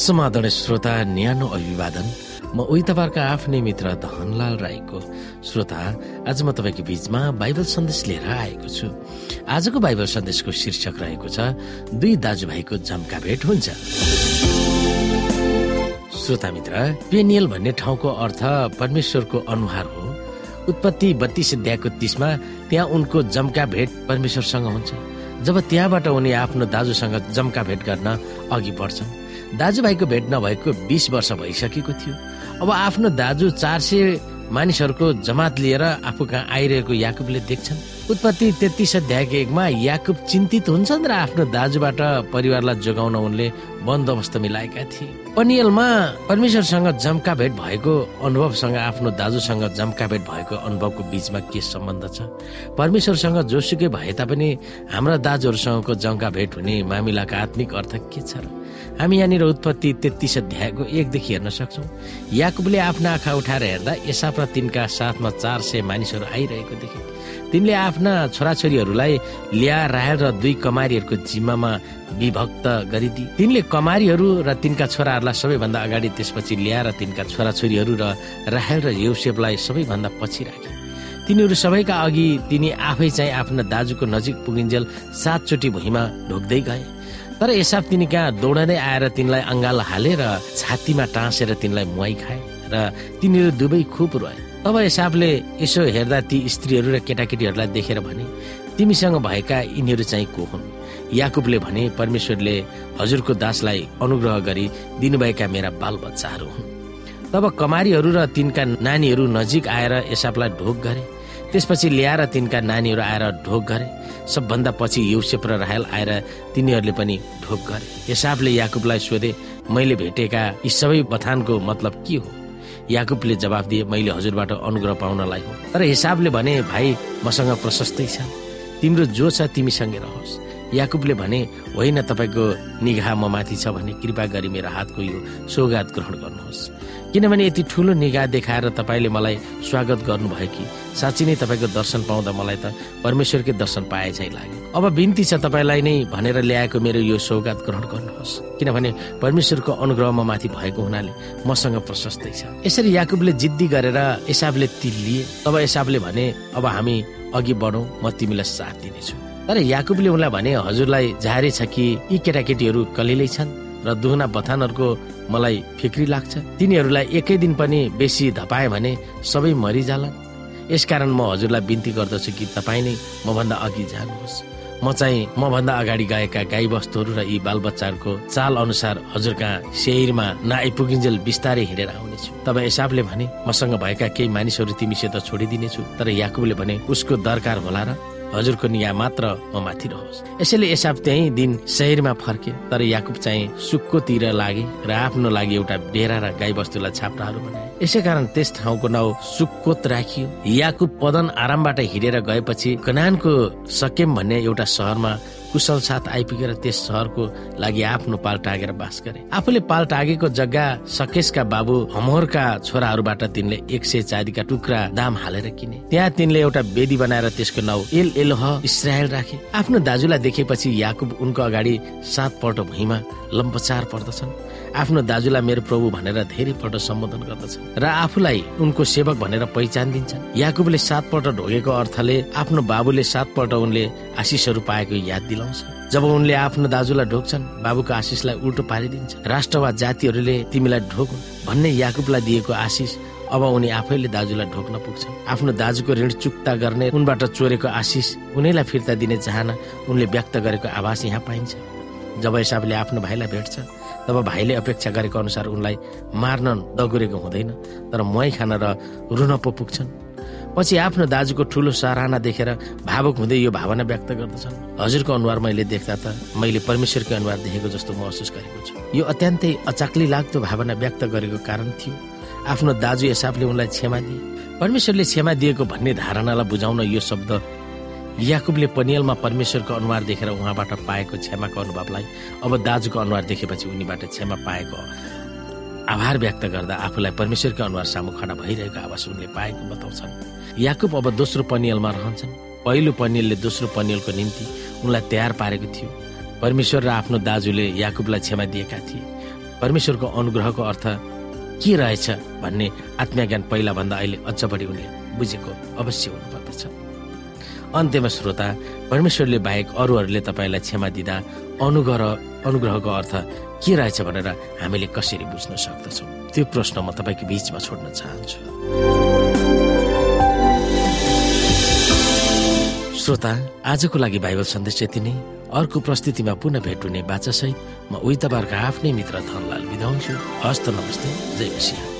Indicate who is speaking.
Speaker 1: समादरणीय श्रोता न्यानो अभिवादन। म उही तपाईँहरूका आफ्नै मित्र धनलाल राईको श्रोता। आज म तपाईँको बिचमा बाइबल सन्देश लिएर आएको छु। आजको बाइबल सन्देशको शीर्षक रहेको छ दुई दाजुभाइको जम्का भेट हुन्छ। श्रोता मित्र पेनियल भन्ने ठाउँको अर्थ परमेश्वरको अनुहार हो। उत्पत्ति बत्तीस अध्यायको तिसमा त्यहाँ उनको जम्का भेट परमेश्वरसँग हुन्छ। जब त्यहाँबाट उनी आफ्नो दाजुसँग जम्का भेट गर्न अघि बढ्छन् दाजुभाइको भेट नभएको बिस वर्ष भइसकेको थियो। अब आफ्नो दाजु चार सय मानिसहरूको जमात लिएर आफू कहाँ आइरहेको याकुबले देख्छन्। उत्पत्ति तेत्तिस अध्यायको एकमा याकुब चिन्तित हुन्छन् र आफ्नो दाजुबाट परिवारलाई जोगाउन उनले बन्दोबस्त मिलाएका थिए। पनियलमा परमेश्वरसँग जम्का भेट भएको अनुभवसँग आफ्नो दाजुसँग जम्का भेट भएको अनुभवको बिचमा के सम्बन्ध छ? परमेश्वरसँग जोसुकै भए तापनि हाम्रा दाजुहरूसँगको जम्का भेट हुने मामिलाको आत्मिक अर्थ के छ र हामी यहाँनिर उत्पत्ति तेत्तिस अध्यायको एकदेखि हेर्न सक्छौँ। याकुबले आफ्ना आँखा उठाएर हेर्दा यसाप र तिनका साथमा चार सय मानिसहरू आइरहेको देखे तिनले आफ्ना छोराछोरीहरूलाई ल्या राहेल र दुई कमारीहरूको जिम्मामा विभक्त गरिदिए तिनले कमारीहरू र तिनका छोराहरूलाई सबैभन्दा अगाडि त्यसपछि ल्या र तिनका छोराछोरीहरू र राहेल र यौसेफलाई सबैभन्दा पछि राखे। तिनीहरू सबैका अघि तिनी आफै चाहिँ आफ्ना दाजुको नजिक पुगिन्जेल सातचोटि भुइँमा ढोक्दै गए। तर एसाब तिनी कहाँ दौडँदै आएर तिनलाई अङ्गाल हालेर छातीमा टाँसेर तिनलाई मुहाई खाए र तिनीहरू दुवै खुब रोए। तब एसाबले यसो हेर्दा ती स्त्रीहरू र केटाकेटीहरूलाई देखेर भने तिमीसँग भएका यिनीहरू चाहिँ को हुन्? याकुबले भने परमेश्वरले हजुरको दासलाई अनुग्रह गरी दिनुभएका मेरा बाल बच्चाहरू हुन्। तब कमारीहरू र तिनका नानीहरू नजिक आएर एसाबलाई ढोक गरे। त्यसपछि ल्याएर तिनका नानीहरू आएर ढोक गरे। सबभन्दा पछि युसेफ र राहेल आएर तिनीहरूले पनि ढोक गरे। हिसाबले याकुबलाई सोधे मैले भेटेका यी सबै बथानको मतलब के हो? याकुबले जवाब दिए मैले हजुरबाट अनुग्रह पाउनलाई हो। तर हिसाबले भने भाइ मसँग प्रशस्तै छ। तिम्रो जो छ तिमीसँगै रहोस्। याकुबले भने होइन तपाईँको निगाह म माथि छ भने कृपा गरी मेरो हातको यो सौगात ग्रहण गर्नुहोस्। किनभने यति ठुलो निगाह देखाएर तपाईँले मलाई स्वागत गर्नुभयो कि साँच्ची नै तपाईँको दर्शन पाउँदा मलाई त परमेश्वरकै दर्शन पाए चाहिँ लाग्यो। अब बिन्ती छ तपाईँलाई नै भनेर ल्याएको मेरो यो सौगात ग्रहण गर्नुहोस्। किनभने परमेश्वरको अनुग्रहमा माथि भएको हुनाले मसँग प्रशस्तै छ। यसरी याकुबले जिद्दी गरेर एसाबले तिल लिए तब एसाबले भने अब हामी अघि बढौँ म तिमीलाई साथ दिनेछु। तर याकुबले उनलाई भने हजुरलाई जाहेरै छ कि यी केटाकेटीहरू कलिलै छन् र दुहुना बथानहरूको मलाई फिक्री लाग्छ। तिनीहरूलाई एकै दिन पनि बेसी धपाए भने सबै मरिजालान्। यसकारण म हजुरलाई बिन्ती गर्दछु कि तपाईँ नै मभन्दा अघि जानुहोस्। म चाहिँ मभन्दा अगाडि गएका गाई बस्तुहरू र यी बालबच्चाहरूको चाल अनुसार हजुर कहाँ सेहिरमा नआइपुगिन्जेल बिस्तारै हिँडेर आउनेछु। तब हिसाबले भने मसँग भएका केही मानिसहरू तिमीसित छोडिदिनेछु। तर याकुबले भने उसको दरकार होला र हजुरको निया मात्र म माथि रहोस्। यसैले एसाब त्यही दिन शहरमा फर्के तर याकुब चाहिँ सुक्कोतिर लागे र आफ्नो लागि एउटा डेरा र गाई बस्तुलाई छाप्राहरू बनाए। यसै कारण त्यस ठाउँको नाउँ सुक्कोत राखियो। याकुब पदन आरामबाट हिँडेर गएपछि कनानको सकेम भन्ने एउटा सहरमा कुशल साथ आइपुगेर त्यस सहरको लागि आफ्नो पाल टागेर बास गरे। आफूले पाल टागेको जग्गा सकेशका बाबु हमोरका छोराहरूबाट तिनले एक सय चाँदीका टुक्रा दाम हालेर किने। त्यहाँ तिनले एउटा वेदी बनाएर त्यसको नाउँ एल एलोह इसरायल राखे। आफ्नो दाजुलाई देखेपछि याकुब उनको अगाडि सात पल्ट भुइँमा लम्पचार पर्दछन्। आफ्नो दाजुलाई मेरो प्रभु भनेर धेरै पल्ट सम्बोधन गर्दछ र आफूलाई उनको सेवक भनेर पहिचान दिन्छन्। याकुबले सात पल्ट ढोगेको अर्थले आफ्नो बाबुले सात पल्ट उनले आशिषहरू पाएको याद दिलाउँछ। जब उनले आफ्नो दाजुलाई ढोक्छन् बाबुको आशिषलाई उल्टो पारिदिन्छ राष्ट्र वा जातिहरूले तिमीलाई ढोक भन्ने याकुबलाई दिएको आशिष अब उनी आफैले दाजुलाई ढोक्न पुग्छन्। आफ्नो दाजुको ऋण चुक्ता गर्ने उनबाट चोरेको आशिष उनीलाई फिर्ता दिने चाहना उनले व्यक्त गरेको आभास यहाँ पाइन्छ। जब हिसाबले आफ्नो भाइलाई भेट्छ तब भाइले अपेक्षा गरेको अनुसार उनलाई मार्न दगुरेको हुँदैन तर मै खान र रुन पो पुग्छन्। पछि आफ्नो दाजुको ठुलो सराहना देखेर भावुक हुँदै यो भावना व्यक्त गर्दछन्। हजुरको अनुहार मैले देख्दा त मैले परमेश्वरको अनुहार देखेको जस्तो महसुस गरेको छु। यो अत्यन्तै अचाक्ली लाग्दो भावना व्यक्त गरेको कारण थियो। आफ्नो दाजु हिसाबले उनलाई क्षमा दिए। परमेश्वरले क्षमा दिएको भन्ने धारणालाई बुझाउन यो शब्द याकुबले पनियलमा परमेश्वरको अनुहार देखेर उहाँबाट पाएको क्षमाको अनुभवलाई अब दाजुको अनुहार देखेपछि उनीबाट क्षमा पाएको आभार व्यक्त गर्दा आफूलाई परमेश्वरको अनुहार सामु खडा भइरहेको आवाज उनले पाएको बताउँछन्। याकुब अब दोस्रो पनियलमा रहन्छन्। पहिलो पनियलले दोस्रो पनियलको निम्ति उनलाई तयार पारेको थियो। परमेश्वर र आफ्नो दाजुले याकुबलाई क्षमा दिएका थिए। परमेश्वरको अनुग्रहको अर्थ के रहेछ भन्ने आत्मज्ञान पहिलाभन्दा अहिले अझ बढी उनले बुझेको अवश्य हुनुपर्दछ। अन्त्यमा श्रोता परमेश्वरले बाहेक अरूहरूले तपाईँलाई क्षमा दिँदा अनुग्रह अनुग्रहको अर्थ के रहेछ भनेर हामीले कसरी बुझ्न सक्दछौँ? त्यो प्रश्न म तपाईँको बिचमा छोड्न चाहन्छु। श्रोता आजको लागि बाइबल सन्देश यति नै। अर्को प्रस्तुतिमा पुनः भेट हुने बाचासहित म उही आफ्नै मित्र धनलाल बिदा हुन्छु हस्त नमस्ते। जय मसिंह।